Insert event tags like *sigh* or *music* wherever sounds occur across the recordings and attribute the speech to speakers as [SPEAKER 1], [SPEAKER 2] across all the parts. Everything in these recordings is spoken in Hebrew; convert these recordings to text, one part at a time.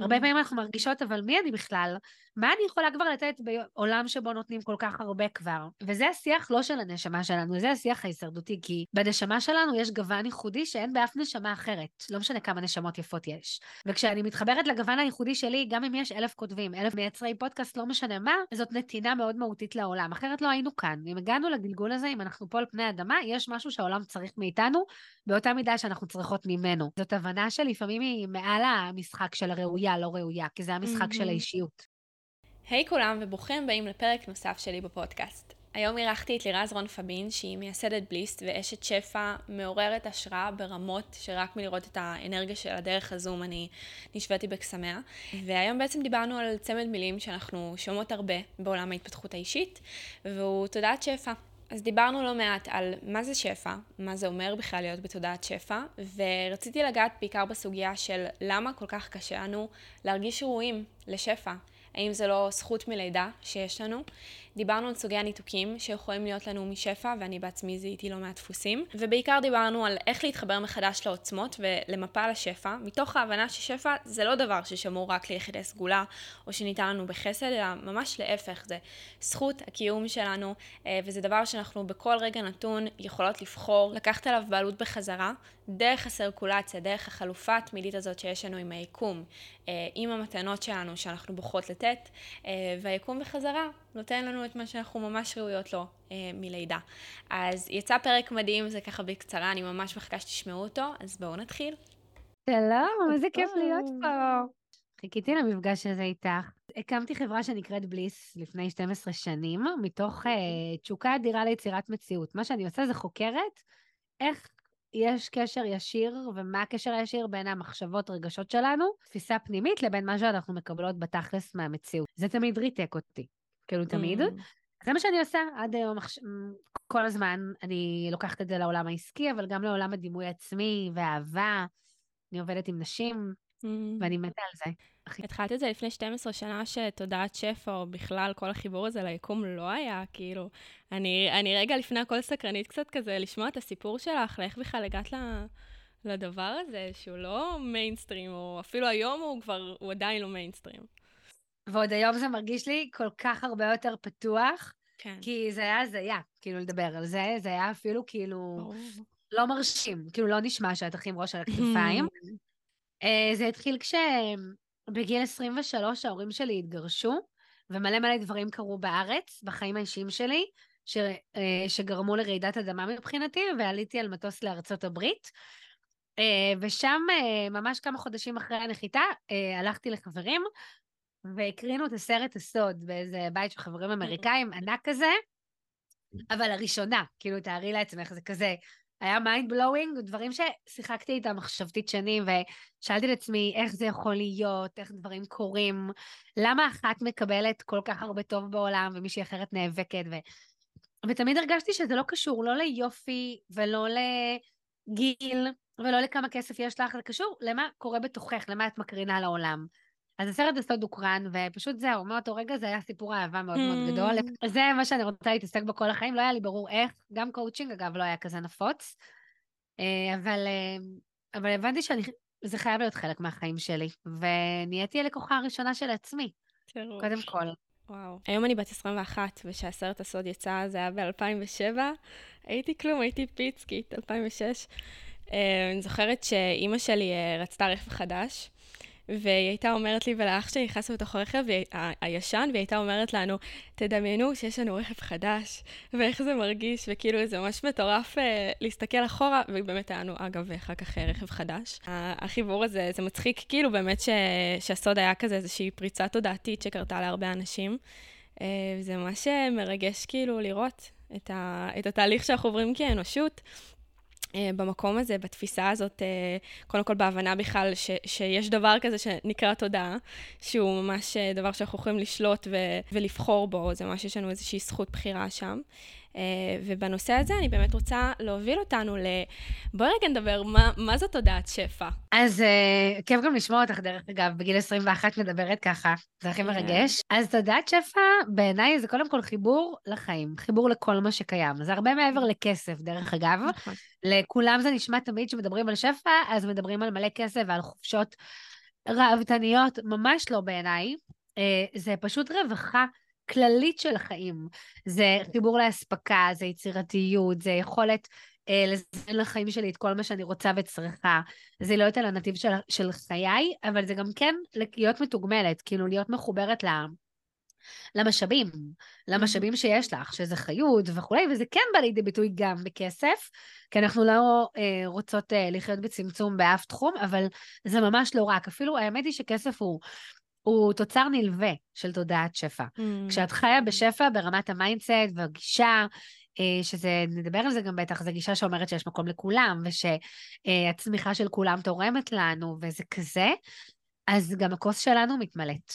[SPEAKER 1] הרבה פעמים אנחנו מרגישות, אבל מי אני בכלל? מה אני יכולה כבר לתת בעולם שבו נותנים כל כך הרבה כבר? וזה השיח לא של הנשמה שלנו, זה השיח ההישרדותי, כי בנשמה שלנו יש גוון ייחודי שאין באף נשמה אחרת. לא משנה כמה נשמות יפות יש. וכשאני מתחברת לגוון הייחודי שלי, גם אם יש אלף כותבים, אלף מייצרי פודקאסט, לא משנה מה, זאת נתינה מאוד מהותית לעולם. אחרת לא היינו כאן. אם הגענו לגלגול הזה, אם אנחנו פה על פני אדמה, יש משהו שהעולם צריך מאיתנו, באותה מידה שאנחנו צריכות ממנו. זאת הבנה שלפעמים היא מעל המשחק של הראויה, לא ראויה, כי זה המשחק mm-hmm. של האישיות.
[SPEAKER 2] היי hey כולם וברוכים הבאים לפרק נוסף שלי בפודקאסט. היום אירחתי את לירז רון פבין, שהיא מייסדת בליסט ואשת שפע מעוררת השראה ברמות שרק מלראות את האנרגיה של הדרך הזום אני נשוויתי בקסמיה. והיום בעצם דיברנו על צמד מילים שאנחנו שומעות הרבה בעולם ההתפתחות האישית, והוא תודעת שפע. אז דיברנו לא מעט על מה זה שפע, מה זה אומר בכלל להיות בתודעת שפע, ורציתי לגעת בעיקר בסוגיה של למה כל כך קשה לנו להרגיש ראויים לשפע. האם זה לא זכות מלידה שיש לנו? דיברנו על סוגי הניתוקים שיכולים להיות לנו משפע, ואני בעצמי זיהיתי לא מעט דפוסים, ובעיקר דיברנו על איך להתחבר מחדש לעוצמות ולמפה לשפע, מתוך ההבנה ששפע זה לא דבר ששמור רק ליחידי סגולה, או שניתן לנו בחסד, אלא ממש להפך, זה זכות הקיום שלנו, אה, וזה דבר שאנחנו בכל רגע נתון יכולות לבחור, לקחת עליו בעלות בחזרה, דרך הסרקולציה, דרך החלופה התמידית הזאת שיש לנו עם היקום, אה, עם המתנות שלנו שאנחנו בוחרות לתת, אה, והיקום בחזרה נותן לנו את מה שאנחנו ממש ראויות לו אה, מלידה. אז יצא פרק מדהים, זה ככה בקצרה, אני ממש מחכה שתשמעו אותו, אז בואו נתחיל.
[SPEAKER 1] שלום, איזה כיף להיות פה. חיכיתי למפגש הזה איתך. הקמתי חברה שנקראת בליס לפני 12 שנים, מתוך uh, תשוקה אדירה ליצירת מציאות. מה שאני עושה זה חוקרת איך יש קשר ישיר, ומה הקשר הישיר בין המחשבות, רגשות שלנו, תפיסה פנימית, לבין מה שאנחנו מקבלות בתכלס מהמציאות. זה תמיד ריתק אותי. כאילו תמיד. Mm. זה מה שאני עושה עד היום, כל הזמן. אני לוקחת את זה לעולם העסקי, אבל גם לעולם הדימוי העצמי והאהבה. אני עובדת עם נשים, mm. ואני מתה על זה.
[SPEAKER 2] התחלת את זה לפני 12 שנה שתודעת שפע, או בכלל כל החיבור הזה ליקום לא היה, כאילו, אני, אני רגע לפני הכל סקרנית קצת כזה, לשמוע את הסיפור שלך, לאיך בכלל הגעת ל... לדבר הזה, שהוא לא מיינסטרים, או אפילו היום הוא כבר, הוא עדיין לא מיינסטרים.
[SPEAKER 1] ועוד היום זה מרגיש לי כל כך הרבה יותר פתוח, כן. כי זה היה הזיה, כאילו, לדבר על זה, זה היה אפילו כאילו oh. לא מרשים, כאילו, לא נשמע שאת הכי עם ראש על הכתפיים. uh, *laughs* זה התחיל כשבגיל 23 ההורים שלי התגרשו, ומלא מלא דברים קרו בארץ, בחיים האישיים שלי, ש, uh, שגרמו לרעידת אדמה מבחינתי, ועליתי על מטוס לארצות הברית. Uh, ושם, ממש כמה חודשים אחרי הנחיתה, הלכתי לחברים, והקרינו את הסרט הסוד באיזה בית של חברים אמריקאים, ענק כזה, אבל הראשונה, כאילו, תארי לעצמך, זה כזה, היה mind blowing, דברים ששיחקתי איתם מחשבתית שנים, ושאלתי את עצמי איך זה יכול להיות, איך דברים קורים, למה אחת מקבלת כל כך הרבה טוב בעולם ומישהי אחרת נאבקת, ו... ותמיד הרגשתי שזה לא קשור, לא ליופי ולא לגיל ולא לכמה כסף יש לך, זה קשור למה קורה בתוכך, למה את מקרינה לעולם. אז הסרט הסוד הוקרן, ופשוט זהו, מאותו רגע זה היה סיפור אהבה מאוד מאוד גדול. Mm. זה מה שאני רוצה להתעסק בו כל החיים, לא היה לי ברור איך, גם קואוצ'ינג אגב לא היה כזה נפוץ, אה, אבל, אה, אבל הבנתי שזה חייב להיות חלק מהחיים שלי, ונהייתי הלקוחה הראשונה של עצמי, קודם כל.
[SPEAKER 2] וואו. היום אני בת 21, וכשהסרט הסוד יצא, זה היה ב-2007. הייתי כלום, הייתי פיצקית, 2006. אה, אני זוכרת שאימא שלי רצתה רכב חדש, והיא הייתה אומרת לי ולאח שלי, נכנסנו לתוך הרכב הישן, והיא הייתה אומרת לנו, תדמיינו שיש לנו רכב חדש, ואיך זה מרגיש, וכאילו זה ממש מטורף אה, להסתכל אחורה, ובאמת היה לנו, אגב, אחר כך אה, רכב חדש. החיבור הזה, זה מצחיק, כאילו באמת ש, שהסוד היה כזה איזושהי פריצה תודעתית שקרתה להרבה אנשים. אה, זה ממש אה, מרגש כאילו לראות את, ה, את התהליך שאנחנו עוברים כאנושות. אה, במקום הזה, בתפיסה הזאת, אה, קודם כל בהבנה בכלל ש, שיש דבר כזה שנקרא תודעה, שהוא ממש אה, דבר שאנחנו יכולים לשלוט ו, ולבחור בו, זה ממש יש לנו איזושהי זכות בחירה שם. ובנושא הזה אני באמת רוצה להוביל אותנו ל... בואי רגע נדבר, מה, מה זו תודעת שפע?
[SPEAKER 1] אז uh, כיף גם לשמוע אותך, דרך אגב, בגיל 21 מדברת ככה, זה הכי מרגש. Yeah. אז תודעת שפע, בעיניי זה קודם כל חיבור לחיים, חיבור לכל מה שקיים. זה הרבה מעבר לכסף, דרך אגב. לכולם זה נשמע תמיד שמדברים על שפע, אז מדברים על מלא כסף ועל חופשות. ראוותניות, ממש לא בעיניי. אה, זה פשוט רווחה כללית של החיים. זה חיבור לאספקה, זה יצירתיות, זה יכולת אה, לזמן לחיים שלי את כל מה שאני רוצה וצריכה. זה להיות על הנתיב של, של חיי, אבל זה גם כן להיות מתוגמלת, כאילו להיות מחוברת ל... למשאבים, למשאבים שיש לך, שזה חיות וכולי, וזה כן בא לידי ביטוי גם בכסף, כי אנחנו לא אה, רוצות אה, לחיות בצמצום באף תחום, אבל זה ממש לא רק. אפילו האמת היא שכסף הוא הוא תוצר נלווה של תודעת שפע. Mm. כשאת חיה בשפע ברמת ה mindset והגישה, אה, שזה, נדבר על זה גם בטח, זו גישה שאומרת שיש מקום לכולם, ושהצמיחה של כולם תורמת לנו, וזה כזה, אז גם הכוס שלנו מתמלאת.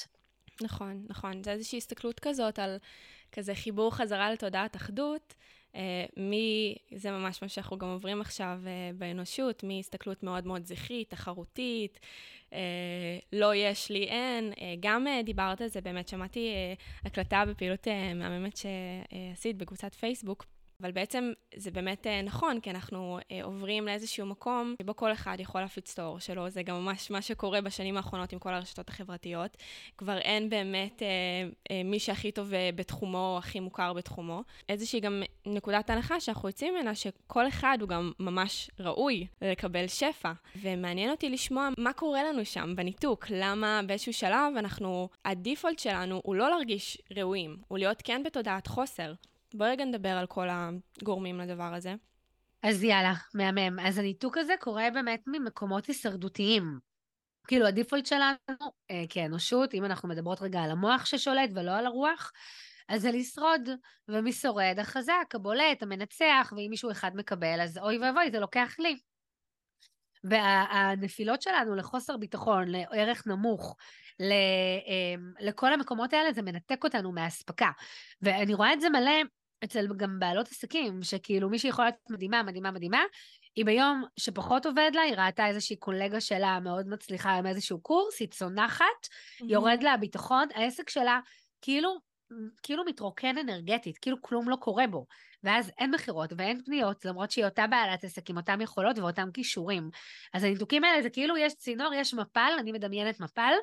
[SPEAKER 2] נכון, נכון. זה איזושהי הסתכלות כזאת על כזה חיבור חזרה לתודעת אחדות. אה, מי, זה ממש מה שאנחנו גם עוברים עכשיו אה, באנושות, מהסתכלות מאוד מאוד זכרית, תחרותית, אה, לא יש לי, אין. גם דיברת על זה, באמת שמעתי הקלטה בפעילות מהממת שעשית בקבוצת פייסבוק. אבל בעצם זה באמת אה, נכון, כי אנחנו אה, עוברים לאיזשהו מקום שבו כל אחד יכול להפיץ את האור שלו, זה גם ממש מה שקורה בשנים האחרונות עם כל הרשתות החברתיות. כבר אין באמת אה, אה, מי שהכי טוב בתחומו או הכי מוכר בתחומו. איזושהי גם נקודת הנחה שאנחנו יוצאים ממנה, שכל אחד הוא גם ממש ראוי לקבל שפע. ומעניין אותי לשמוע מה קורה לנו שם בניתוק, למה באיזשהו שלב אנחנו, הדיפולט שלנו הוא לא להרגיש ראויים, הוא להיות כן בתודעת חוסר. בואי רגע נדבר על כל הגורמים לדבר הזה.
[SPEAKER 1] אז יאללה, מהמם. אז הניתוק הזה קורה באמת ממקומות הישרדותיים. כאילו, הדיפולט שלנו אה, כאנושות, אם אנחנו מדברות רגע על המוח ששולט ולא על הרוח, אז זה לשרוד. ומי שורד? החזק, הבולט, המנצח, ואם מישהו אחד מקבל, אז אוי ואבוי, זה לוקח לי. והנפילות שלנו לחוסר ביטחון, לערך נמוך, אמ, לכל המקומות האלה, זה מנתק אותנו מהאספקה. ואני רואה את זה מלא אצל גם בעלות עסקים, שכאילו מישהי יכולה להיות מדהימה, מדהימה, מדהימה, היא ביום שפחות עובד לה, היא ראתה איזושהי קולגה שלה מאוד מצליחה עם איזשהו קורס, היא צונחת, mm-hmm. יורד לה הביטחון, העסק שלה כאילו, כאילו מתרוקן אנרגטית, כאילו כלום לא קורה בו. ואז אין מכירות ואין פניות, למרות שהיא אותה בעלת עסק עם אותם יכולות ואותם כישורים. אז הניתוקים האלה זה כאילו יש צינור, יש מפל, אני מדמיינת מפל,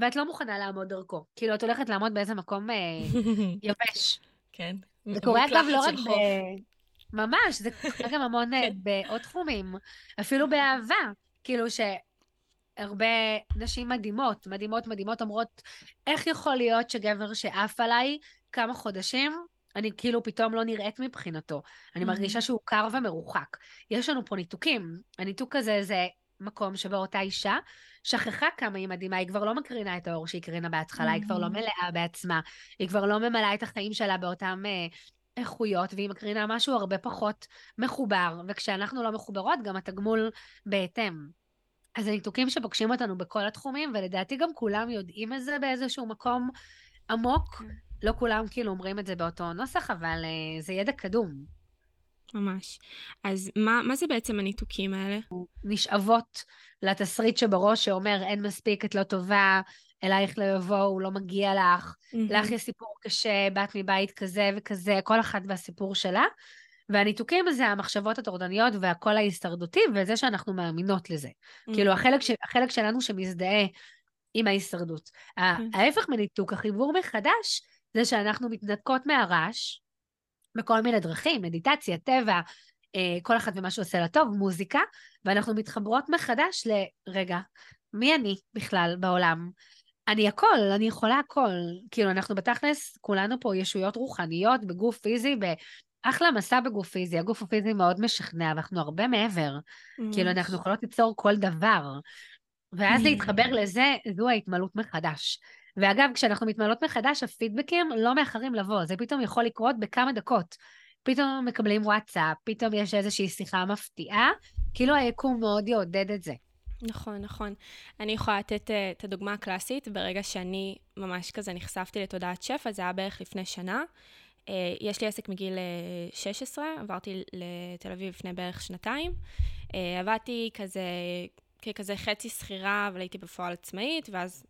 [SPEAKER 1] ואת לא מוכנה לעמוד דרכו. כאילו, את הולכת לעמוד באיזה מקום אה, *laughs* יבש.
[SPEAKER 2] כן.
[SPEAKER 1] זה קורה אגב לא רק ב... ממש, זה קורה גם המון אה, כן. בעוד תחומים, אפילו באהבה. כאילו שהרבה נשים מדהימות, מדהימות, מדהימות, אומרות, איך יכול להיות שגבר שעף עליי כמה חודשים, אני כאילו פתאום לא נראית מבחינתו. אני מרגישה שהוא קר ומרוחק. יש לנו פה ניתוקים. הניתוק הזה זה מקום שבו אותה אישה שכחה כמה היא מדהימה, היא כבר לא מקרינה את האור שהיא הקרינה בהתחלה, היא כבר לא מלאה בעצמה, היא כבר לא ממלאה את החיים שלה באותן אה, איכויות, והיא מקרינה משהו הרבה פחות מחובר, וכשאנחנו לא מחוברות, גם התגמול בהתאם. אז הניתוקים שפוגשים אותנו בכל התחומים, ולדעתי גם כולם יודעים את זה באיזשהו מקום עמוק. כן. לא כולם כאילו אומרים את זה באותו נוסח, אבל uh, זה ידע קדום.
[SPEAKER 2] ממש. אז מה, מה זה בעצם הניתוקים האלה?
[SPEAKER 1] נשאבות לתסריט שבראש שאומר, אין מספיק, את לא טובה, אלייך לא יבואו, לא מגיע לך, mm-hmm. לך יש סיפור קשה, בת מבית כזה וכזה, כל אחת והסיפור שלה. והניתוקים זה המחשבות הטורדניות והקול ההישרדותי, וזה שאנחנו מאמינות לזה. Mm-hmm. כאילו, החלק, ש... החלק שלנו שמזדהה עם ההישרדות. Mm-hmm. ההפך מניתוק, החיבור מחדש, זה שאנחנו מתנתקות מהרעש, בכל מיני דרכים, מדיטציה, טבע, אה, כל אחד ומה שעושה לה טוב, מוזיקה, ואנחנו מתחברות מחדש לרגע, מי אני בכלל בעולם? אני הכל, אני יכולה הכל. כאילו, אנחנו בתכלס, כולנו פה ישויות רוחניות בגוף פיזי, אחלה מסע בגוף פיזי, הגוף הפיזי מאוד משכנע, ואנחנו הרבה מעבר. כאילו, אנחנו יכולות ליצור כל דבר. ואז להתחבר לזה, זו ההתמלות מחדש. ואגב, כשאנחנו מתמלאות מחדש, הפידבקים לא מאחרים לבוא, זה פתאום יכול לקרות בכמה דקות. פתאום מקבלים וואטסאפ, פתאום יש איזושהי שיחה מפתיעה, כאילו היקום מאוד יעודד את זה.
[SPEAKER 2] נכון, נכון. אני יכולה לתת uh, את הדוגמה הקלאסית, ברגע שאני ממש כזה נחשפתי לתודעת שפע, זה היה בערך לפני שנה. Uh, יש לי עסק מגיל uh, 16, עברתי לתל אביב לפני בערך שנתיים. עבדתי כזה, ככזה חצי שכירה, אבל הייתי בפועל עצמאית, ואז אה,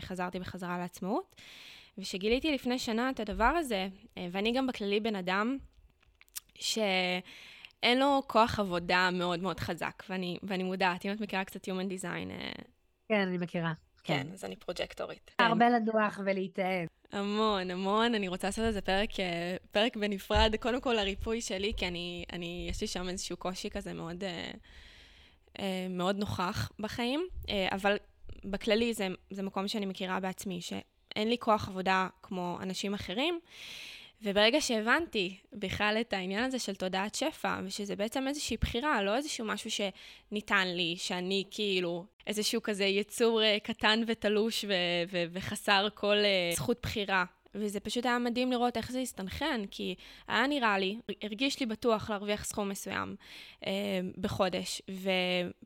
[SPEAKER 2] חזרתי בחזרה לעצמאות. ושגיליתי לפני שנה את הדבר הזה, אה, ואני גם בכללי בן אדם שאין לו כוח עבודה מאוד מאוד חזק, ואני, ואני מודעת, אם את מכירה קצת Human Design, אה,
[SPEAKER 1] כן, אני מכירה.
[SPEAKER 2] כן, כן אז אני פרוג'קטורית.
[SPEAKER 1] הרבה לנוח ולהתאהב.
[SPEAKER 2] המון, המון. אני רוצה לעשות איזה פרק, אה, פרק בנפרד, קודם כל הריפוי שלי, כי אני, אני, יש לי שם איזשהו קושי כזה מאוד, אה, אה, מאוד נוכח בחיים, אה, אבל בכללי זה, זה מקום שאני מכירה בעצמי, שאין לי כוח עבודה כמו אנשים אחרים. וברגע שהבנתי בכלל את העניין הזה של תודעת שפע, ושזה בעצם איזושהי בחירה, לא איזשהו משהו שניתן לי, שאני כאילו איזשהו כזה יצור אה, קטן ותלוש ו- ו- וחסר כל uh, זכות בחירה וזה פשוט היה מדהים לראות איך זה הסתנכרן, כי היה נראה לי, הרגיש לי בטוח להרוויח סכום מסוים אה, בחודש,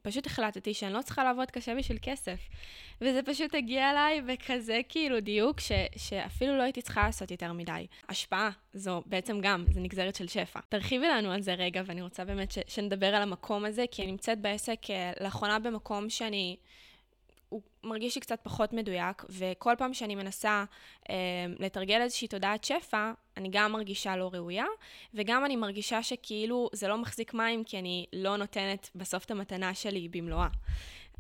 [SPEAKER 2] ופשוט החלטתי שאני לא צריכה לעבוד קשה בשביל כסף. וזה פשוט הגיע אליי בכזה כאילו דיוק, ש, שאפילו לא הייתי צריכה לעשות יותר מדי. השפעה, זו בעצם גם, זו נגזרת של שפע. תרחיבי לנו על זה רגע, ואני רוצה באמת ש, שנדבר על המקום הזה, כי אני נמצאת בעסק אה, לאחרונה במקום שאני... מרגיש לי קצת פחות מדויק, וכל פעם שאני מנסה אה, לתרגל איזושהי תודעת שפע, אני גם מרגישה לא ראויה, וגם אני מרגישה שכאילו זה לא מחזיק מים, כי אני לא נותנת בסוף את המתנה שלי במלואה.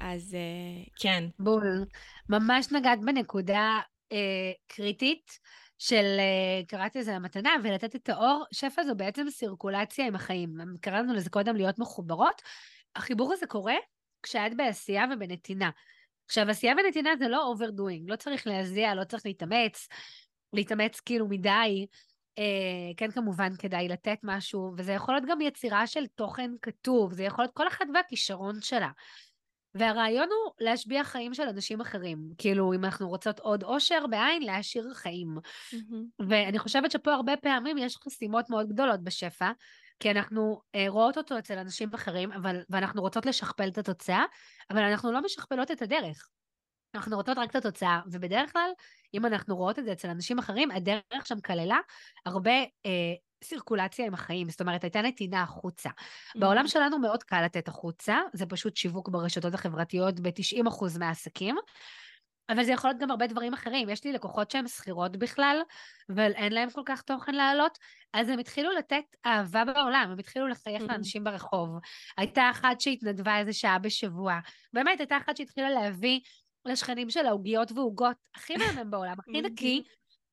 [SPEAKER 2] אז אה, כן.
[SPEAKER 1] בול. ממש נגעת בנקודה אה, קריטית. של, אה, קראתי לזה המתנה, ולתת את האור. שפע זו בעצם סירקולציה עם החיים. קראנו לזה קודם להיות מחוברות. החיבור הזה קורה כשאת בעשייה ובנתינה. עכשיו, עשייה ונתינה זה לא overdoing, לא צריך להזיע, לא צריך להתאמץ, להתאמץ כאילו מדי. אה, כן, כמובן, כדאי לתת משהו, וזה יכול להיות גם יצירה של תוכן כתוב, זה יכול להיות כל אחת והכישרון שלה. והרעיון הוא להשביח חיים של אנשים אחרים. כאילו, אם אנחנו רוצות עוד עושר בעין, להעשיר חיים. Mm-hmm. ואני חושבת שפה הרבה פעמים יש חסימות מאוד גדולות בשפע, כי אנחנו אה, רואות אותו אצל אנשים אחרים, אבל, ואנחנו רוצות לשכפל את התוצאה, אבל אנחנו לא משכפלות את הדרך. אנחנו רוצות רק את התוצאה, ובדרך כלל, אם אנחנו רואות את זה אצל אנשים אחרים, הדרך שם כללה הרבה אה, סירקולציה עם החיים, זאת אומרת, הייתה נתינה החוצה. Mm-hmm. בעולם שלנו מאוד קל לתת החוצה, זה פשוט שיווק ברשתות החברתיות ב-90% מהעסקים. אבל זה יכול להיות גם הרבה דברים אחרים. יש לי לקוחות שהן שכירות בכלל, ואין להן כל כך תוכן לעלות, אז הם התחילו לתת אהבה בעולם, הם התחילו לחייך mm-hmm. לאנשים ברחוב. הייתה אחת שהתנדבה איזה שעה בשבוע. באמת, הייתה אחת שהתחילה להביא לשכנים של העוגיות ועוגות הכי מהמם בעולם, הכי *laughs* נקי,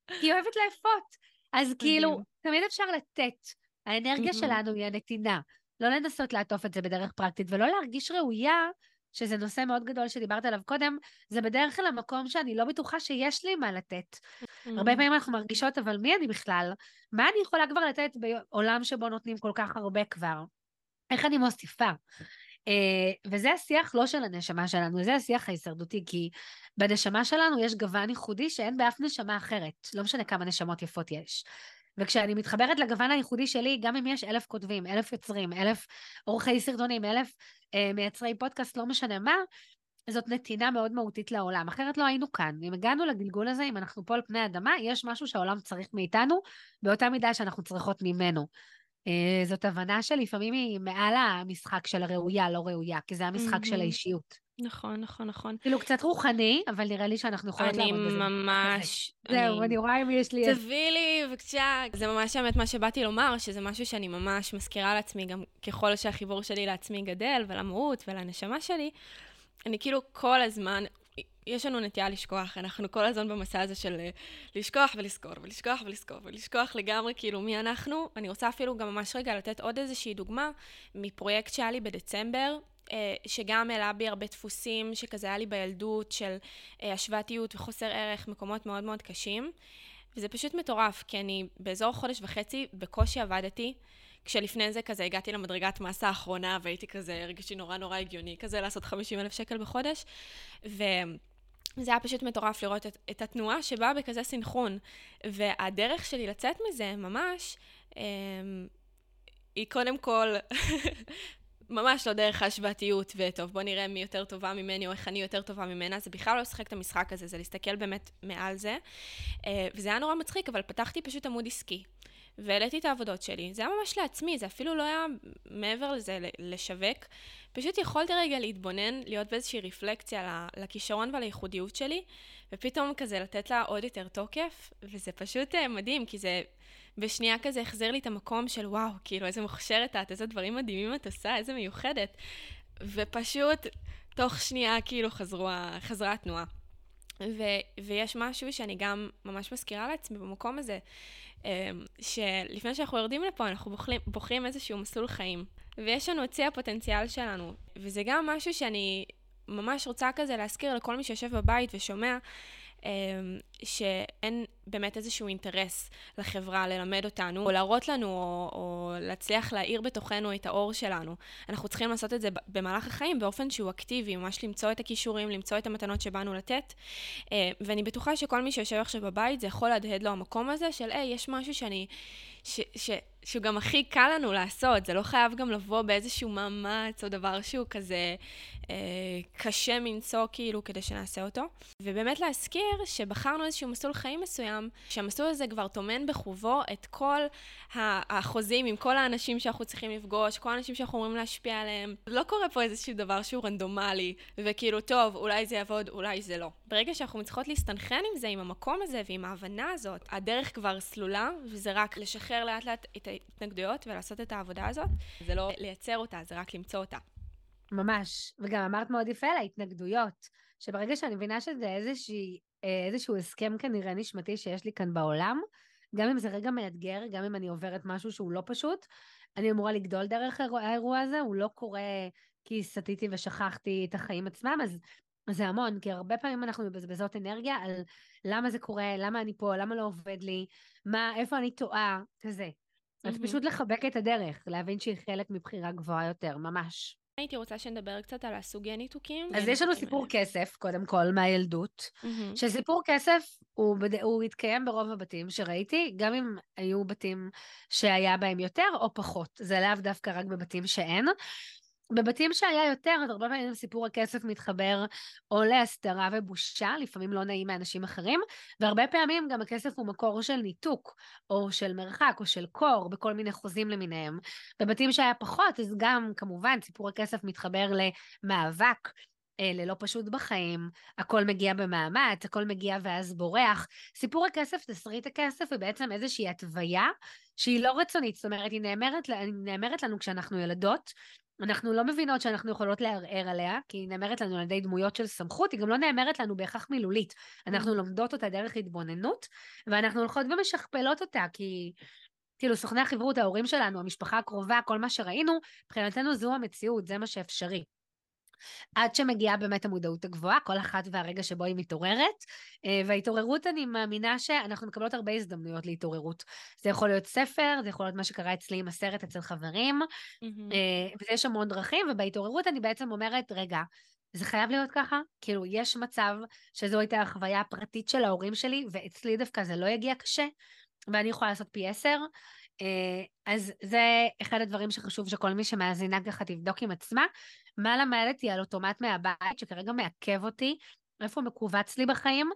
[SPEAKER 1] כי היא אוהבת לאפות. אז כאילו, תמיד אפשר לתת. האנרגיה שלנו היא הנתינה. לא לנסות לעטוף את זה בדרך פרקטית, ולא להרגיש ראויה שזה נושא מאוד גדול שדיברת עליו קודם, זה בדרך כלל המקום שאני לא בטוחה שיש לי מה לתת. Mm-hmm. הרבה פעמים אנחנו מרגישות, אבל מי אני בכלל? מה אני יכולה כבר לתת בעולם שבו נותנים כל כך הרבה כבר? איך אני מוסיפה? Uh, וזה השיח לא של הנשמה שלנו, זה השיח ההישרדותי, כי בנשמה שלנו יש גוון ייחודי שאין באף נשמה אחרת, לא משנה כמה נשמות יפות יש. וכשאני מתחברת לגוון הייחודי שלי, גם אם יש אלף כותבים, אלף יוצרים, אלף עורכי סרטונים, אלף אה, מייצרי פודקאסט, לא משנה מה, זאת נתינה מאוד מהותית לעולם, אחרת לא היינו כאן. אם הגענו לגלגול הזה, אם אנחנו פה על פני האדמה, יש משהו שהעולם צריך מאיתנו, באותה מידה שאנחנו צריכות ממנו. אה, זאת הבנה שלפעמים היא מעל המשחק של הראויה, לא ראויה, כי זה המשחק mm-hmm. של האישיות.
[SPEAKER 2] נכון, נכון, נכון.
[SPEAKER 1] כאילו קצת רוחני, אבל נראה לי שאנחנו יכולות לעבוד בזה. *laughs*
[SPEAKER 2] אני ממש...
[SPEAKER 1] זהו, אני רואה אם יש לי...
[SPEAKER 2] תביאי לי, בבקשה. זה ממש האמת מה שבאתי לומר, שזה משהו שאני ממש מזכירה לעצמי, גם ככל שהחיבור שלי לעצמי גדל, ולמהות ולנשמה שלי, אני כאילו כל הזמן... יש לנו נטייה לשכוח, אנחנו כל הזמן במסע הזה של אה, לשכוח ולזכור, ולשכוח ולזכור, ולשכוח לגמרי כאילו מי אנחנו. אני רוצה אפילו גם ממש רגע לתת עוד איזושהי דוגמה מפרויקט שהיה לי בדצמבר, שגם העלה בי הרבה דפוסים שכזה היה לי בילדות של אה, השוואתיות וחוסר ערך, מקומות מאוד מאוד קשים. וזה פשוט מטורף, כי אני באזור חודש וחצי בקושי עבדתי, כשלפני זה כזה הגעתי למדרגת מס האחרונה והייתי כזה, הרגשתי נורא נורא הגיוני כזה לעשות 50 אלף שקל בחודש. וזה היה פשוט מטורף לראות את, את התנועה שבאה בכזה סינכרון. והדרך שלי לצאת מזה, ממש, אה, היא קודם כל ממש לא דרך ההשוואתיות, וטוב, בוא נראה מי יותר טובה ממני, או איך אני יותר טובה ממנה, זה בכלל לא לשחק את המשחק הזה, זה להסתכל באמת מעל זה. אה, וזה היה נורא מצחיק, אבל פתחתי פשוט עמוד עסקי. והעליתי את העבודות שלי. זה היה ממש לעצמי, זה אפילו לא היה מעבר לזה לשווק. פשוט יכולתי רגע להתבונן, להיות באיזושהי רפלקציה לכישרון ולייחודיות שלי, ופתאום כזה לתת לה עוד יותר תוקף, וזה פשוט אה, מדהים, כי זה בשנייה כזה החזיר לי את המקום של וואו, כאילו איזה מוכשרת את, איזה דברים מדהימים את עושה, איזה מיוחדת. ופשוט תוך שנייה כאילו חזרו, חזרה התנועה. ו, ויש משהו שאני גם ממש מזכירה לעצמי במקום הזה, אמ, שלפני שאנחנו יורדים לפה, אנחנו בוחרים, בוחרים איזשהו מסלול חיים. ויש לנו את צי הפוטנציאל שלנו, וזה גם משהו שאני ממש רוצה כזה להזכיר לכל מי שיושב בבית ושומע, אמ, שאין באמת איזשהו אינטרס לחברה ללמד אותנו, או להראות לנו, או, או להצליח להאיר בתוכנו את האור שלנו. אנחנו צריכים לעשות את זה במהלך החיים באופן שהוא אקטיבי, ממש למצוא את הכישורים, למצוא את המתנות שבאנו לתת. אה, ואני בטוחה שכל מי שיושב עכשיו בבית, זה יכול להדהד לו המקום הזה של, היי, יש משהו שאני... ש, ש, שהוא גם הכי קל לנו לעשות, זה לא חייב גם לבוא באיזשהו מאמץ או דבר שהוא כזה אה, קשה מנשוא כאילו כדי שנעשה אותו. ובאמת להזכיר שבחרנו איזשהו מסלול חיים מסוים, שהמסלול הזה כבר טומן בחובו את כל החוזים עם כל האנשים שאנחנו צריכים לפגוש, כל האנשים שאנחנו אמורים להשפיע עליהם. לא קורה פה איזשהו דבר שהוא רנדומלי, וכאילו, טוב, אולי זה יעבוד, אולי זה לא. ברגע שאנחנו מצליחות להסתנכרן עם זה, עם המקום הזה ועם ההבנה הזאת, הדרך כבר סלולה, וזה רק לשחרר לאט לאט את ההתנגדויות ולעשות את העבודה הזאת. זה לא לייצר אותה, זה רק למצוא אותה.
[SPEAKER 1] ממש. וגם אמרת מאוד יפה על ההתנגדויות, שברגע שאני מבינה שזה איזושהי, איזשהו הסכם כנראה נשמתי שיש לי כאן בעולם, גם אם זה רגע מאתגר, גם אם אני עוברת משהו שהוא לא פשוט, אני אמורה לגדול דרך האירוע הזה, הוא לא קורה כי סטיתי ושכחתי את החיים עצמם, אז זה המון, כי הרבה פעמים אנחנו מבזבזות אנרגיה על למה זה קורה, למה אני פה, למה לא עובד לי, מה, איפה אני טועה, כזה. אז פשוט לחבק את הדרך, להבין שהיא חלק מבחירה גבוהה יותר, ממש.
[SPEAKER 2] הייתי רוצה שנדבר קצת על הסוגי ניתוקים.
[SPEAKER 1] אז יש לנו סיפור כסף, קודם כל, מהילדות, שסיפור כסף, הוא, הוא התקיים ברוב הבתים שראיתי, גם אם היו בתים שהיה בהם יותר או פחות. זה לאו דווקא רק בבתים שאין. בבתים שהיה יותר, אז הרבה פעמים סיפור הכסף מתחבר או להסתרה ובושה, לפעמים לא נעים מאנשים אחרים, והרבה פעמים גם הכסף הוא מקור של ניתוק, או של מרחק, או של קור, בכל מיני חוזים למיניהם. בבתים שהיה פחות, אז גם, כמובן, סיפור הכסף מתחבר למאבק. אה, ללא פשוט בחיים, הכל מגיע במאמץ, הכל מגיע ואז בורח. סיפור הכסף, תסריט הכסף, הוא בעצם איזושהי התוויה שהיא לא רצונית, זאת אומרת, היא נאמרת, היא נאמרת לנו כשאנחנו ילדות, אנחנו לא מבינות שאנחנו יכולות לערער עליה, כי היא נאמרת לנו על ידי דמויות של סמכות, היא גם לא נאמרת לנו בהכרח מילולית. אנחנו mm. לומדות אותה דרך התבוננות, ואנחנו הולכות ומשכפלות אותה, כי כאילו סוכני החברות, ההורים שלנו, המשפחה הקרובה, כל מה שראינו, מבחינתנו זו המציאות, זה מה שאפשרי. עד שמגיעה באמת המודעות הגבוהה, כל אחת והרגע שבו היא מתעוררת. אה, וההתעוררות, אני מאמינה שאנחנו מקבלות הרבה הזדמנויות להתעוררות. זה יכול להיות ספר, זה יכול להיות מה שקרה אצלי עם הסרט אצל חברים, mm-hmm. ויש המון דרכים, ובהתעוררות אני בעצם אומרת, רגע, זה חייב להיות ככה? כאילו, יש מצב שזו הייתה החוויה הפרטית של ההורים שלי, ואצלי דווקא זה לא יגיע קשה, ואני יכולה לעשות פי עשר. אה, אז זה אחד הדברים שחשוב שכל מי שמאזינה ככה תבדוק עם עצמה. מה למדתי על אוטומט מהבית שכרגע מעכב אותי, איפה מכווץ לי בחיים.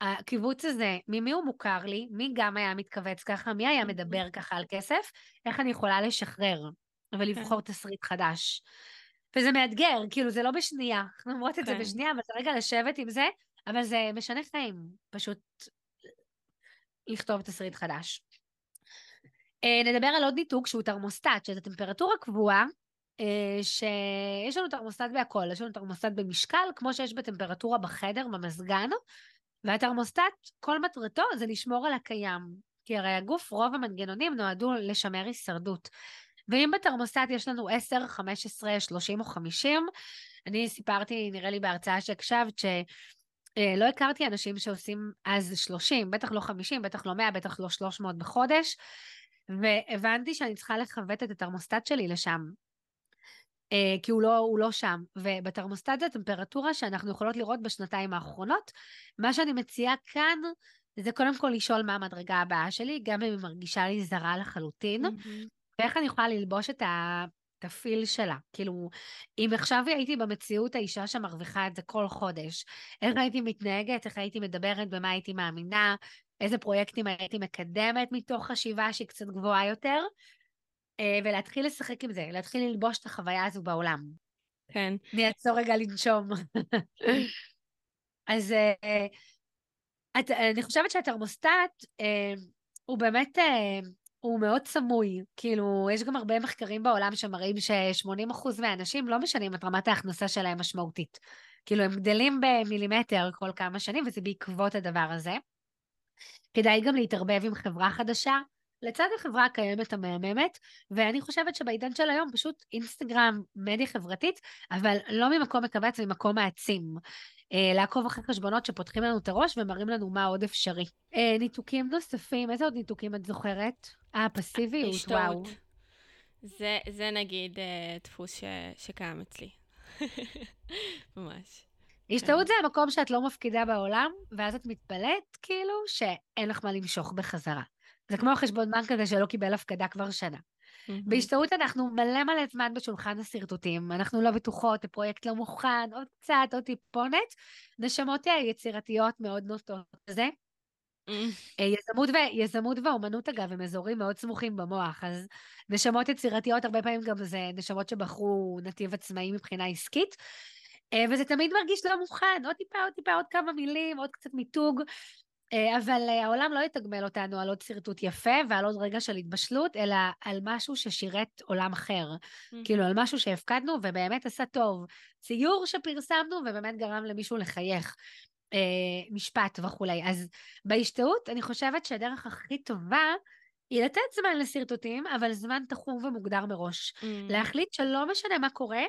[SPEAKER 1] הקיבוץ הזה, ממי הוא מוכר לי, מי גם היה מתכווץ ככה, מי היה מדבר *laughs* ככה על כסף, איך אני יכולה לשחרר ולבחור כן. תסריט חדש. וזה מאתגר, כאילו זה לא בשנייה, *laughs* אנחנו אומרות את זה כן. בשנייה, אבל זה רגע לשבת עם זה, אבל זה משנה חיים, פשוט לכתוב תסריט חדש. אה, נדבר על עוד ניתוק שהוא תרמוסטט, שזה טמפרטורה קבועה, אה, שיש לנו תרמוסטט בהכל, יש לנו תרמוסטט במשקל, כמו שיש בטמפרטורה בחדר, במזגן, והתרמוסטט, כל מטרתו זה לשמור על הקיים. כי הרי הגוף, רוב המנגנונים נועדו לשמר הישרדות. ואם בתרמוסטט יש לנו 10, 15, 30 או 50, אני סיפרתי, נראה לי בהרצאה שהקשבת, שלא אה, הכרתי אנשים שעושים אז 30, בטח לא 50, בטח לא 100, בטח לא 300 בחודש, והבנתי שאני צריכה לכוות את התרמוסטט שלי לשם. אה, כי הוא לא, הוא לא שם. ובתרמוסטט זה טמפרטורה שאנחנו יכולות לראות בשנתיים האחרונות. מה שאני מציעה כאן, זה קודם כל לשאול מה המדרגה הבאה שלי, גם אם היא מרגישה לי זרה לחלוטין, mm-hmm. ואיך אני יכולה ללבוש את התפיל שלה. כאילו, אם עכשיו הייתי במציאות האישה שמרוויחה את זה כל חודש, איך הייתי מתנהגת, איך הייתי מדברת, במה הייתי מאמינה, איזה פרויקטים הייתי מקדמת מתוך חשיבה שהיא קצת גבוהה יותר, אה, ולהתחיל לשחק עם זה, להתחיל ללבוש את החוויה הזו בעולם.
[SPEAKER 2] כן.
[SPEAKER 1] אני אעצור רגע לנשום. *laughs* אז אה, את, אני חושבת שהתרמוסטט אה, הוא באמת הוא מאוד סמוי. כאילו, יש גם הרבה מחקרים בעולם שמראים ש-80% מהאנשים לא משנים את רמת ההכנסה שלהם משמעותית. כאילו, הם גדלים במילימטר כל כמה שנים, וזה בעקבות הדבר הזה. כדאי גם להתערבב עם חברה חדשה, לצד החברה הקיימת המהממת, ואני חושבת שבעידן של היום פשוט אינסטגרם, מדיה חברתית, אבל לא ממקום מכווץ, ממקום מעצים. אה, לעקוב אחרי חשבונות שפותחים לנו את הראש ומראים לנו מה עוד אפשרי. אה, ניתוקים נוספים, איזה עוד ניתוקים את זוכרת? אה, פסיביות, וואו.
[SPEAKER 2] זה, זה נגיד אה, דפוס ש, שקיים אצלי. *laughs* ממש.
[SPEAKER 1] השתאות זה המקום שאת לא מפקידה בעולם, ואז את מתפלאת, כאילו, שאין לך מה למשוך בחזרה. זה כמו החשבון בנק הזה שלא קיבל הפקדה כבר שנה. בהשתאות אנחנו מלא מלא זמן בשולחן השרטוטים, אנחנו לא בטוחות, הפרויקט לא מוכן, עוד קצת, עוד טיפונת. נשמות יצירתיות מאוד נוטות לזה. אה, יזמות, ו... יזמות ואומנות, אגב, הם אזורים מאוד סמוכים במוח, אז נשמות יצירתיות, הרבה פעמים גם זה נשמות שבחרו נתיב עצמאי מבחינה עסקית. אה, וזה תמיד מרגיש לא מוכן, עוד טיפה, עוד טיפה, עוד כמה מילים, עוד קצת מיתוג. אה, אבל אה, העולם לא יתגמל אותנו על עוד שרטוט יפה ועל עוד רגע של התבשלות, אלא על משהו ששירת עולם אחר. Mm-hmm. כאילו, על משהו שהפקדנו ובאמת עשה טוב. ציור שפרסמנו ובאמת גרם למישהו לחייך. משפט וכולי. אז בהשתאות, אני חושבת שהדרך הכי טובה היא לתת זמן לשרטוטים, אבל זמן תחום ומוגדר מראש. Mm-hmm. להחליט שלא משנה מה קורה,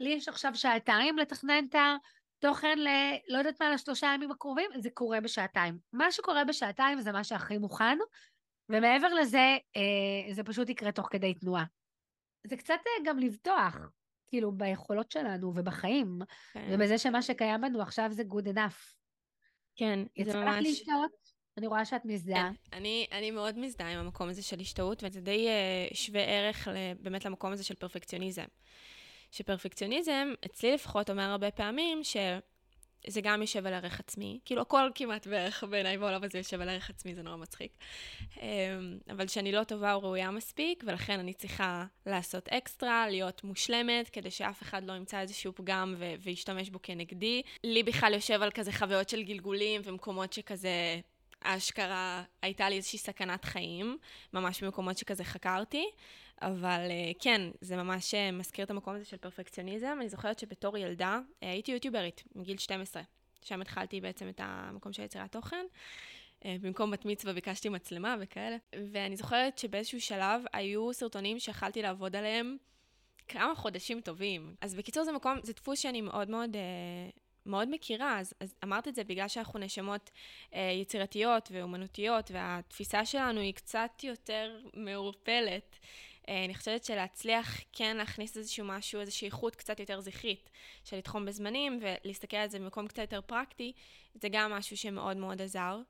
[SPEAKER 1] לי יש עכשיו שעתיים לתכנן את ה... תוכן ל... לא יודעת מה, לשלושה ימים הקרובים, זה קורה בשעתיים. מה שקורה בשעתיים זה מה שהכי מוכן, ומעבר לזה, אה, זה פשוט יקרה תוך כדי תנועה. זה קצת אה, גם לבטוח, כאילו, ביכולות שלנו ובחיים, כן. ובזה שמה שקיים בנו עכשיו זה good enough.
[SPEAKER 2] כן, זה ממש... יצא לך
[SPEAKER 1] להשתאות? אני רואה שאת מזדהה.
[SPEAKER 2] כן, אני, אני מאוד מזדהה עם המקום הזה של השתאות, וזה די uh, שווה ערך באמת למקום הזה של פרפקציוניזם. שפרפקציוניזם, אצלי לפחות אומר הרבה פעמים, שזה גם יושב על ערך עצמי. כאילו, הכל כמעט בערך בעיניי בעולם הזה יושב על ערך עצמי, זה נורא מצחיק. אמ, אבל שאני לא טובה או ראויה מספיק, ולכן אני צריכה לעשות אקסטרה, להיות מושלמת, כדי שאף אחד לא ימצא איזשהו פגם ו- וישתמש בו כנגדי. לי בכלל יושב על כזה חוויות של גלגולים ומקומות שכזה... אשכרה הייתה לי איזושהי סכנת חיים, ממש במקומות שכזה חקרתי. אבל אה, כן, זה ממש אה, מזכיר את המקום הזה של פרפקציוניזם. אני זוכרת שבתור ילדה אה, הייתי יוטיוברית מגיל 12. שם התחלתי בעצם את המקום של יצירת תוכן. במקום בת מצווה ביקשתי מצלמה וכאלה. ואני זוכרת שבאיזשהו שלב היו סרטונים שיכלתי לעבוד עליהם כמה חודשים טובים. אז בקיצור זה מקום, זה דפוס שאני מאוד מאוד... מאוד מכירה, אז, אז אמרת את זה בגלל שאנחנו נשמות אה, יצירתיות ואומנותיות, והתפיסה שלנו היא קצת יותר מעורפלת. אה, אני חושבת שלהצליח כן להכניס איזשהו משהו, איזושהי איכות קצת יותר זכרית של לתחום בזמנים ולהסתכל על זה במקום קצת יותר פרקטי, זה גם משהו שמאוד מאוד עזר.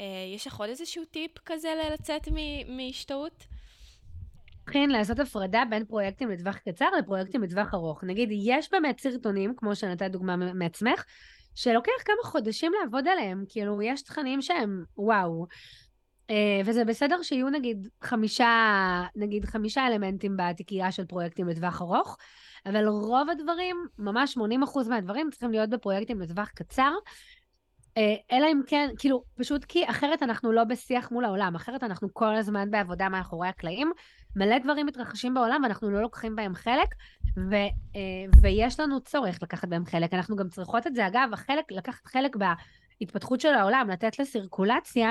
[SPEAKER 2] אה, יש לך עוד איזשהו טיפ כזה לצאת מהשתאות?
[SPEAKER 1] כן, לעשות הפרדה בין פרויקטים לטווח קצר לפרויקטים לטווח ארוך. נגיד, יש באמת סרטונים, כמו שנתת דוגמה מעצמך, שלוקח כמה חודשים לעבוד עליהם. כאילו, יש תכנים שהם וואו. אה, וזה בסדר שיהיו נגיד חמישה, נגיד חמישה אלמנטים בתיקייה של פרויקטים לטווח ארוך, אבל רוב הדברים, ממש 80% מהדברים צריכים להיות בפרויקטים לטווח קצר, אה, אלא אם כן, כאילו, פשוט כי אחרת אנחנו לא בשיח מול העולם, אחרת אנחנו כל הזמן בעבודה מאחורי הקלעים. מלא דברים מתרחשים בעולם ואנחנו לא לוקחים בהם חלק, ו, אה, ויש לנו צורך לקחת בהם חלק. אנחנו גם צריכות את זה, אגב, החלק, לקחת חלק בהתפתחות של העולם, לתת לסירקולציה,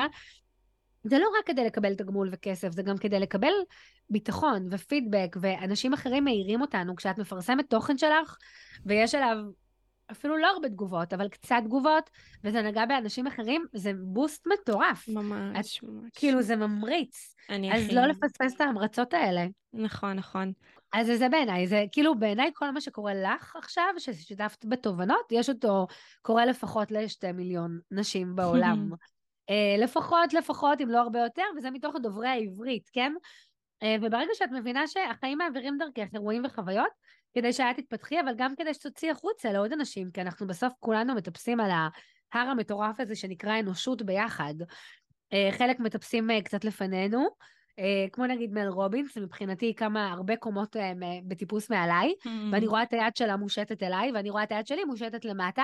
[SPEAKER 1] זה לא רק כדי לקבל תגמול וכסף, זה גם כדי לקבל ביטחון ופידבק, ואנשים אחרים מעירים אותנו כשאת מפרסמת תוכן שלך, ויש עליו אפילו לא הרבה תגובות, אבל קצת תגובות, וזה נגע באנשים אחרים, זה בוסט מטורף.
[SPEAKER 2] ממש, את, ממש.
[SPEAKER 1] כאילו, זה ממריץ. אני אז הכי... לא לפספס את ההמרצות האלה.
[SPEAKER 2] נכון, נכון.
[SPEAKER 1] אז זה בעיניי, זה כאילו בעיניי כל מה שקורה לך עכשיו, ששיתפת בתובנות, יש אותו קורה לפחות לשתי מיליון נשים בעולם. *laughs* אה, לפחות, לפחות, אם לא הרבה יותר, וזה מתוך דוברי העברית, כן? אה, וברגע שאת מבינה שהחיים מעבירים דרכך אירועים וחוויות, כדי שאת תתפתחי, אבל גם כדי שתוציאי החוצה לעוד אנשים, כי אנחנו בסוף כולנו מטפסים על ההר המטורף הזה שנקרא אנושות ביחד. אה, חלק מטפסים קצת לפנינו, כמו נגיד מל רובינס, מבחינתי היא כמה הרבה קומות בטיפוס מעליי, mm-hmm. ואני רואה את היד שלה מושטת אליי, ואני רואה את היד שלי מושטת למטה,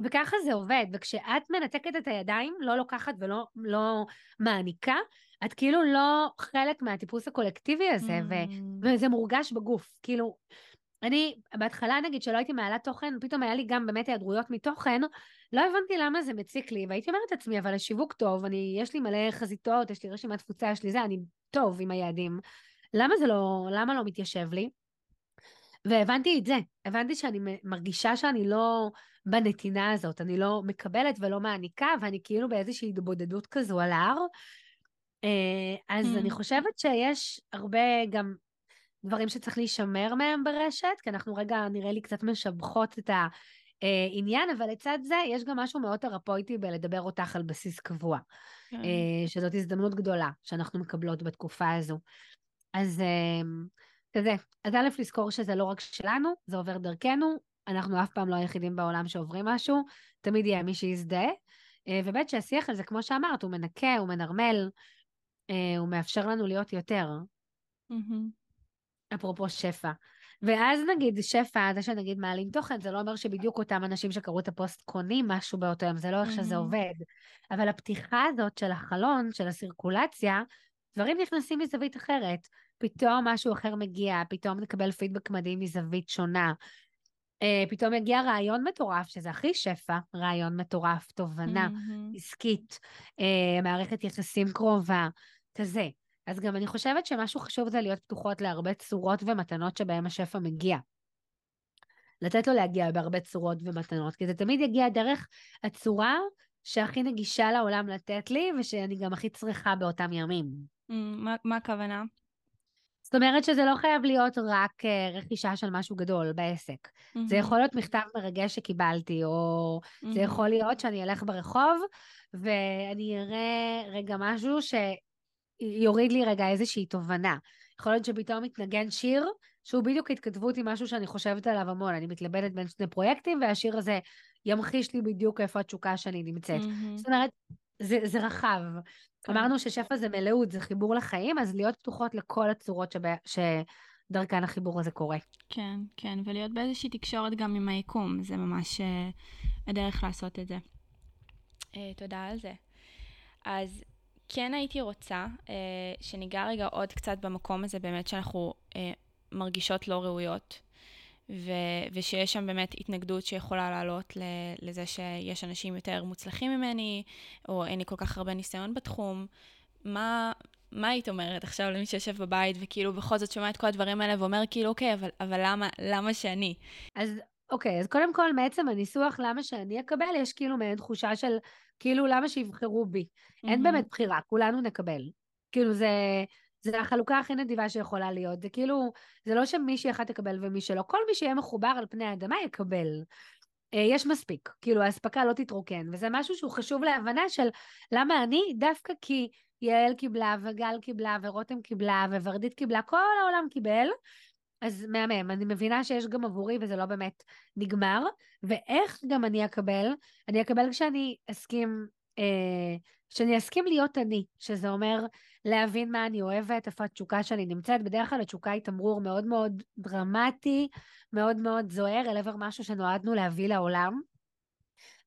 [SPEAKER 1] וככה זה עובד, וכשאת מנתקת את הידיים, לא לוקחת ולא לא מעניקה, את כאילו לא חלק מהטיפוס הקולקטיבי הזה, mm. ו, וזה מורגש בגוף. כאילו, אני, בהתחלה נגיד שלא הייתי מעלה תוכן, פתאום היה לי גם באמת היעדרויות מתוכן, לא הבנתי למה זה מציק לי, והייתי אומרת לעצמי, אבל השיווק טוב, אני, יש לי מלא חזיתות, יש לי רשימת תפוצה, יש לי זה, אני טוב עם היעדים. למה זה לא, למה לא מתיישב לי? והבנתי את זה, הבנתי שאני מרגישה שאני לא בנתינה הזאת, אני לא מקבלת ולא מעניקה, ואני כאילו באיזושהי התבודדות כזו על ההר. אה, אז mm. אני חושבת שיש הרבה גם דברים שצריך להישמר מהם ברשת, כי אנחנו רגע, נראה לי, קצת משבחות את העניין, אבל לצד זה יש גם משהו מאוד תרפויטי בלדבר אותך על בסיס קבוע, כן. אה, שזאת הזדמנות גדולה שאנחנו מקבלות בתקופה הזו. אז אה, כזה, אז א', לזכור שזה לא רק שלנו, זה עובר דרכנו, אנחנו אף פעם לא היחידים בעולם שעוברים משהו, תמיד יהיה מי שיזדהה, אה, וב' שהשיח הזה, כמו שאמרת, הוא מנקה, הוא מנרמל, הוא מאפשר לנו להיות יותר. Mm-hmm. אפרופו שפע. ואז נגיד שפע, זה שנגיד מעלים תוכן, זה לא אומר שבדיוק אותם אנשים שקראו את הפוסט קונים משהו באותו יום, זה לא איך שזה עובד. אבל הפתיחה הזאת של החלון, של הסירקולציה, דברים נכנסים מזווית אחרת. פתאום משהו אחר מגיע, פתאום נקבל פידבק מדהים מזווית שונה. Uh, פתאום יגיע רעיון מטורף, שזה הכי שפע, רעיון מטורף, תובנה mm-hmm. עסקית, uh, מערכת יחסים קרובה, כזה. אז גם אני חושבת שמשהו חשוב זה להיות פתוחות להרבה צורות ומתנות שבהן השפע מגיע. לתת לו להגיע בהרבה צורות ומתנות, כי זה תמיד יגיע דרך הצורה שהכי נגישה לעולם לתת לי, ושאני גם הכי צריכה באותם ימים.
[SPEAKER 2] Mm, מה, מה הכוונה?
[SPEAKER 1] זאת אומרת שזה לא חייב להיות רק uh, רכישה של משהו גדול בעסק. Mm-hmm. זה יכול להיות מכתב מרגש שקיבלתי, או mm-hmm. זה יכול להיות שאני אלך ברחוב ואני אראה רגע משהו ש... יוריד לי רגע איזושהי תובנה. יכול להיות שפתאום מתנגן שיר, שהוא בדיוק התכתבות עם משהו שאני חושבת עליו המון. אני מתלבטת בין שני פרויקטים, והשיר הזה ימחיש לי בדיוק איפה התשוקה שאני נמצאת. Mm-hmm. זאת אומרת, זה, זה רחב. כן. אמרנו ששפע זה מלאות, זה חיבור לחיים, אז להיות פתוחות לכל הצורות שבה, שדרכן החיבור הזה קורה.
[SPEAKER 2] כן, כן, ולהיות באיזושהי תקשורת גם עם היקום, זה ממש uh, הדרך לעשות את זה. Uh, תודה על זה. אז כן הייתי רוצה אה, שניגע רגע עוד קצת במקום הזה באמת שאנחנו אה, מרגישות לא ראויות, ו- ושיש שם באמת התנגדות שיכולה לעלות לזה שיש אנשים יותר מוצלחים ממני, או אין לי כל כך הרבה ניסיון בתחום. מה, מה היית אומרת עכשיו למי שיושב בבית וכאילו בכל זאת שומע את כל הדברים האלה ואומר כאילו אוקיי, אבל, אבל למה, למה שאני?
[SPEAKER 1] אז אוקיי, אז קודם כל מעצם הניסוח למה שאני אקבל, יש כאילו מעין תחושה של כאילו, למה שיבחרו בי? Mm-hmm. אין באמת בחירה, כולנו נקבל. כאילו, זה, זה החלוקה הכי נדיבה שיכולה להיות. זה כאילו, זה לא שמישהי אחת תקבל ומי שלא. כל מי שיהיה מחובר על פני האדמה יקבל. אה, יש מספיק, כאילו האספקה לא תתרוקן, וזה משהו שהוא חשוב להבנה של למה אני, דווקא כי יעל קיבלה, וגל קיבלה, ורותם קיבלה, וורדית קיבלה, כל העולם קיבל, אז מהמם, אני מבינה שיש גם עבורי וזה לא באמת נגמר, ואיך גם אני אקבל? אני אקבל כשאני אסכים, אה, שאני אסכים להיות אני, שזה אומר להבין מה אני אוהבת, איפה התשוקה שאני נמצאת. בדרך כלל התשוקה היא תמרור מאוד מאוד דרמטי, מאוד מאוד זוהר, אל עבר משהו שנועדנו להביא לעולם.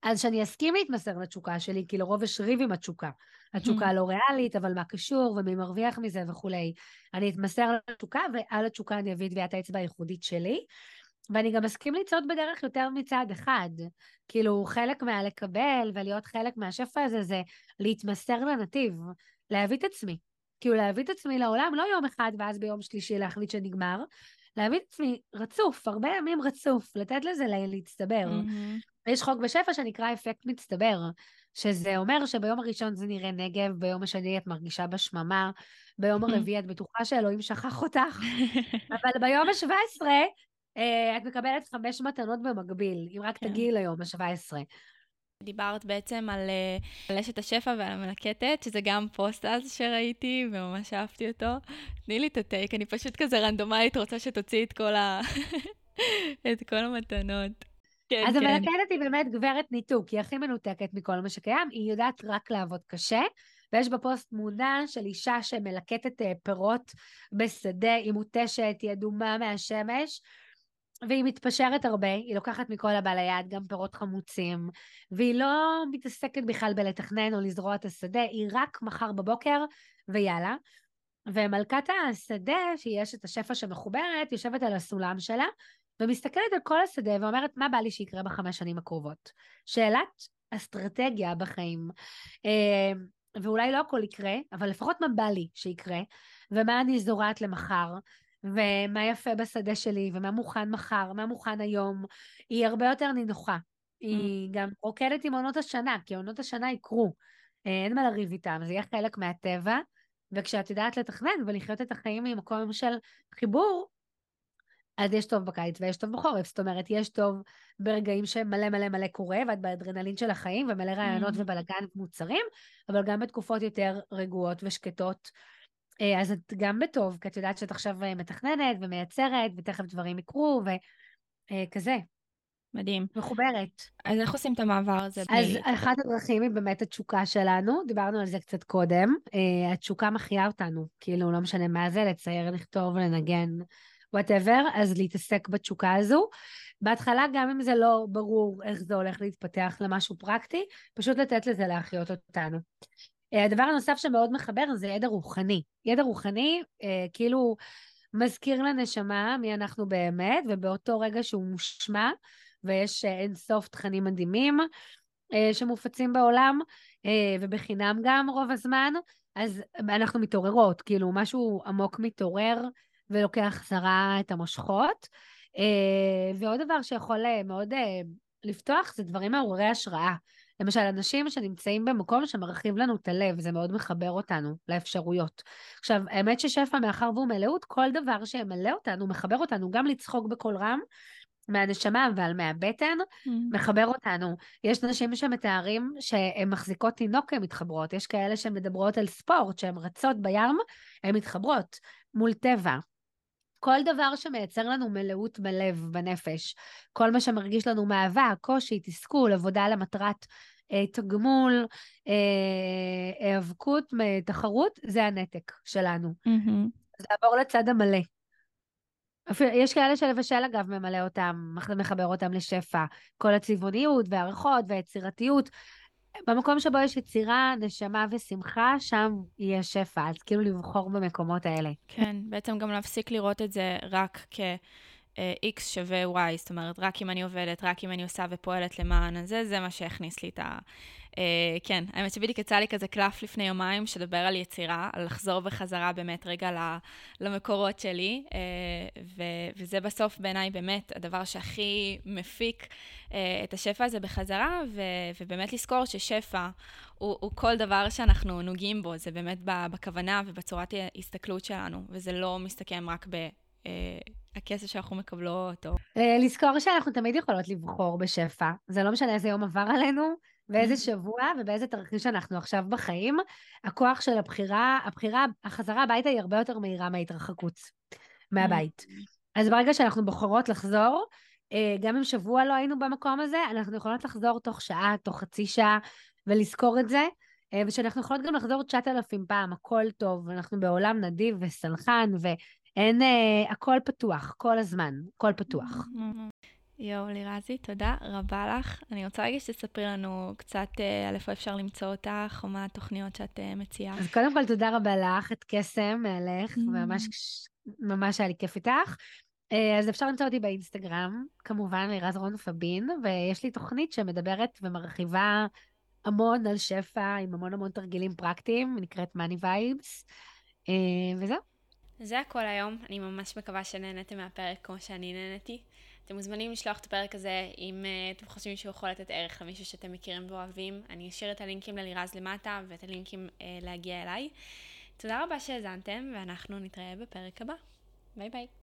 [SPEAKER 1] אז שאני אסכים להתמסר לתשוקה שלי, כי לרוב יש ריב עם התשוקה. התשוקה mm. לא ריאלית, אבל מה קשור ומי מרוויח מזה וכולי. אני אתמסר לתשוקה, ועל התשוקה אני אביא טביעת האצבע הייחודית שלי. ואני גם אסכים לצעוד בדרך יותר מצד אחד. כאילו, חלק מהלקבל ולהיות חלק מהשפע הזה זה להתמסר לנתיב, להביא את עצמי. כאילו, להביא את עצמי לעולם, לא יום אחד ואז ביום שלישי להחליט שנגמר, להביא את עצמי רצוף, הרבה ימים רצוף, לתת לזה להצטבר. Mm-hmm. יש חוק בשפע שנקרא אפקט מצטבר, שזה אומר שביום הראשון זה נראה נגב, ביום השני את מרגישה בשממה, ביום *laughs* הרביעי את בטוחה שאלוהים שכח אותך, *laughs* אבל ביום ה-17 אה, את מקבלת חמש מתנות במקביל, אם רק כן. תגיעי ליום ה-17.
[SPEAKER 2] דיברת בעצם על, על אשת השפע ועל המלקטת, שזה גם פוסט אז שראיתי, וממש אהבתי אותו. תני לי את הטייק, אני פשוט כזה רנדומלית רוצה שתוציאי את כל, ה... *laughs* את כל המתנות.
[SPEAKER 1] כן, אז כן. המלקטת היא באמת גברת ניתוק, היא הכי מנותקת מכל מה שקיים, היא יודעת רק לעבוד קשה, ויש בפוסט תמונה של אישה שמלקטת אה, פירות בשדה, היא מותשת, היא אדומה מהשמש, והיא מתפשרת הרבה, היא לוקחת מכל הבא ליד גם פירות חמוצים, והיא לא מתעסקת בכלל בלתכנן או לזרוע את השדה, היא רק מחר בבוקר ויאללה. ומלכת השדה, שהיא אשת השפע שמחוברת, יושבת על הסולם שלה, ומסתכלת על כל השדה ואומרת, מה בא לי שיקרה בחמש שנים הקרובות? שאלת אסטרטגיה בחיים. אה, ואולי לא הכל יקרה, אבל לפחות מה בא לי שיקרה, ומה אני זורעת למחר, ומה יפה בשדה שלי, ומה מוכן מחר, מה מוכן היום, היא הרבה יותר נינוחה. היא mm. גם רוקדת עם עונות השנה, כי עונות השנה יקרו. אה, אין מה לריב איתם, זה יהיה חלק מהטבע, וכשאת יודעת לתכנן ולחיות את החיים ממקום של חיבור, אז יש טוב בקיץ ויש טוב בחורף. זאת אומרת, יש טוב ברגעים שמלא מלא מלא קורה, ואת באדרנלין של החיים, ומלא רעיונות mm. ובלאגן ומוצרים, אבל גם בתקופות יותר רגועות ושקטות. אה, אז את גם בטוב, כי את יודעת שאת עכשיו אה, מתכננת ומייצרת, ותכף דברים יקרו, וכזה. אה,
[SPEAKER 2] מדהים.
[SPEAKER 1] מחוברת.
[SPEAKER 2] אז איך עושים את המעבר הזה?
[SPEAKER 1] אז בלי... אחת הדרכים היא באמת התשוקה שלנו, דיברנו על זה קצת קודם. התשוקה מחיה אותנו, כאילו, לא משנה מה זה, לצייר, לכתוב, לנגן, וואטאבר, אז להתעסק בתשוקה הזו. בהתחלה, גם אם זה לא ברור איך זה הולך להתפתח למשהו פרקטי, פשוט לתת לזה להחיות אותנו. אה, הדבר הנוסף שמאוד מחבר זה ידע רוחני. ידע רוחני, אה, כאילו, מזכיר לנשמה מי אנחנו באמת, ובאותו רגע שהוא מושמע, ויש אה, אין סוף תכנים מדהימים אה, שמופצים בעולם, אה, ובחינם גם רוב הזמן, אז אנחנו מתעוררות, כאילו, משהו עמוק מתעורר ולוקח חזרה את המושכות. אה, ועוד דבר שיכול אה, מאוד אה, לפתוח זה דברים מעוררי השראה. למשל, אנשים שנמצאים במקום שמרחיב לנו את הלב, זה מאוד מחבר אותנו לאפשרויות. עכשיו, האמת ששפע, מאחר והוא מלאות, כל דבר שימלא אותנו, מחבר אותנו גם לצחוק בקול רם, מהנשמה, אבל מהבטן, mm. מחבר אותנו. יש נשים שמתארים שהן מחזיקות תינוק, הן מתחברות. יש כאלה שמדברות על ספורט, שהן רצות בים, הן מתחברות מול טבע. כל דבר שמייצר לנו מלאות בלב, בנפש, כל מה שמרגיש לנו מאבק, קושי, תסכול, עבודה למטרת תגמול, אה, היאבקות, אה, תחרות, זה הנתק שלנו. Mm-hmm. אז לעבור לצד המלא. יש כאלה שלבשל אגב ממלא אותם, מחבר אותם לשפע. כל הצבעוניות והערכות והיצירתיות. במקום שבו יש יצירה, נשמה ושמחה, שם יהיה שפע. אז כאילו לבחור במקומות האלה.
[SPEAKER 2] כן, בעצם גם להפסיק לראות את זה רק כ... X שווה Y, זאת אומרת, רק אם אני עובדת, רק אם אני עושה ופועלת למען הזה, זה מה שהכניס לי את ה... Uh, כן, האמת שבדיוק יצא לי כזה קלף לפני יומיים, שדבר על יצירה, על לחזור בחזרה באמת רגע למקורות שלי, uh, ו- וזה בסוף בעיניי באמת הדבר שהכי מפיק uh, את השפע הזה בחזרה, ו- ובאמת לזכור ששפע הוא, הוא כל דבר שאנחנו נוגעים בו, זה באמת בכוונה ובצורת ההסתכלות שלנו, וזה לא מסתכם רק ב... הכסף שאנחנו מקבלות, או...
[SPEAKER 1] לזכור שאנחנו תמיד יכולות לבחור בשפע. זה לא משנה איזה יום עבר עלינו, ואיזה שבוע ובאיזה תרחיש אנחנו עכשיו בחיים. הכוח של הבחירה, הבחירה, החזרה הביתה היא הרבה יותר מהירה מההתרחקות מהבית. אז ברגע שאנחנו בוחרות לחזור, אה, גם אם שבוע לא היינו במקום הזה, אנחנו יכולות לחזור תוך שעה, תוך חצי שעה, ולזכור את זה. אה, ושאנחנו יכולות גם לחזור 9,000 פעם, הכל טוב, אנחנו בעולם נדיב וסלחן, אין, אה, הכל פתוח, כל הזמן, הכל פתוח.
[SPEAKER 2] יואו, לירזי, תודה רבה לך. אני רוצה רגע שתספרי לנו קצת אה, על איפה אפשר למצוא אותך, או מה התוכניות שאת אה, מציעה.
[SPEAKER 1] אז קודם כל, תודה רבה לך, את קסם מהלך, ממש, ממש היה לי כיף איתך. אז אפשר למצוא אותי באינסטגרם, כמובן, לירז רון פבין, ויש לי תוכנית שמדברת ומרחיבה המון על שפע, עם המון המון תרגילים פרקטיים, נקראת מאני וייבס, וזהו.
[SPEAKER 2] זה הכל היום, אני ממש מקווה שנהנתם מהפרק כמו שאני נהניתי. אתם מוזמנים לשלוח את הפרק הזה אם uh, אתם חושבים שהוא יכול לתת ערך למישהו שאתם מכירים ואוהבים. אני אשאיר את הלינקים ללירז למטה ואת הלינקים uh, להגיע אליי. תודה רבה שהאזנתם, ואנחנו נתראה בפרק הבא. ביי ביי.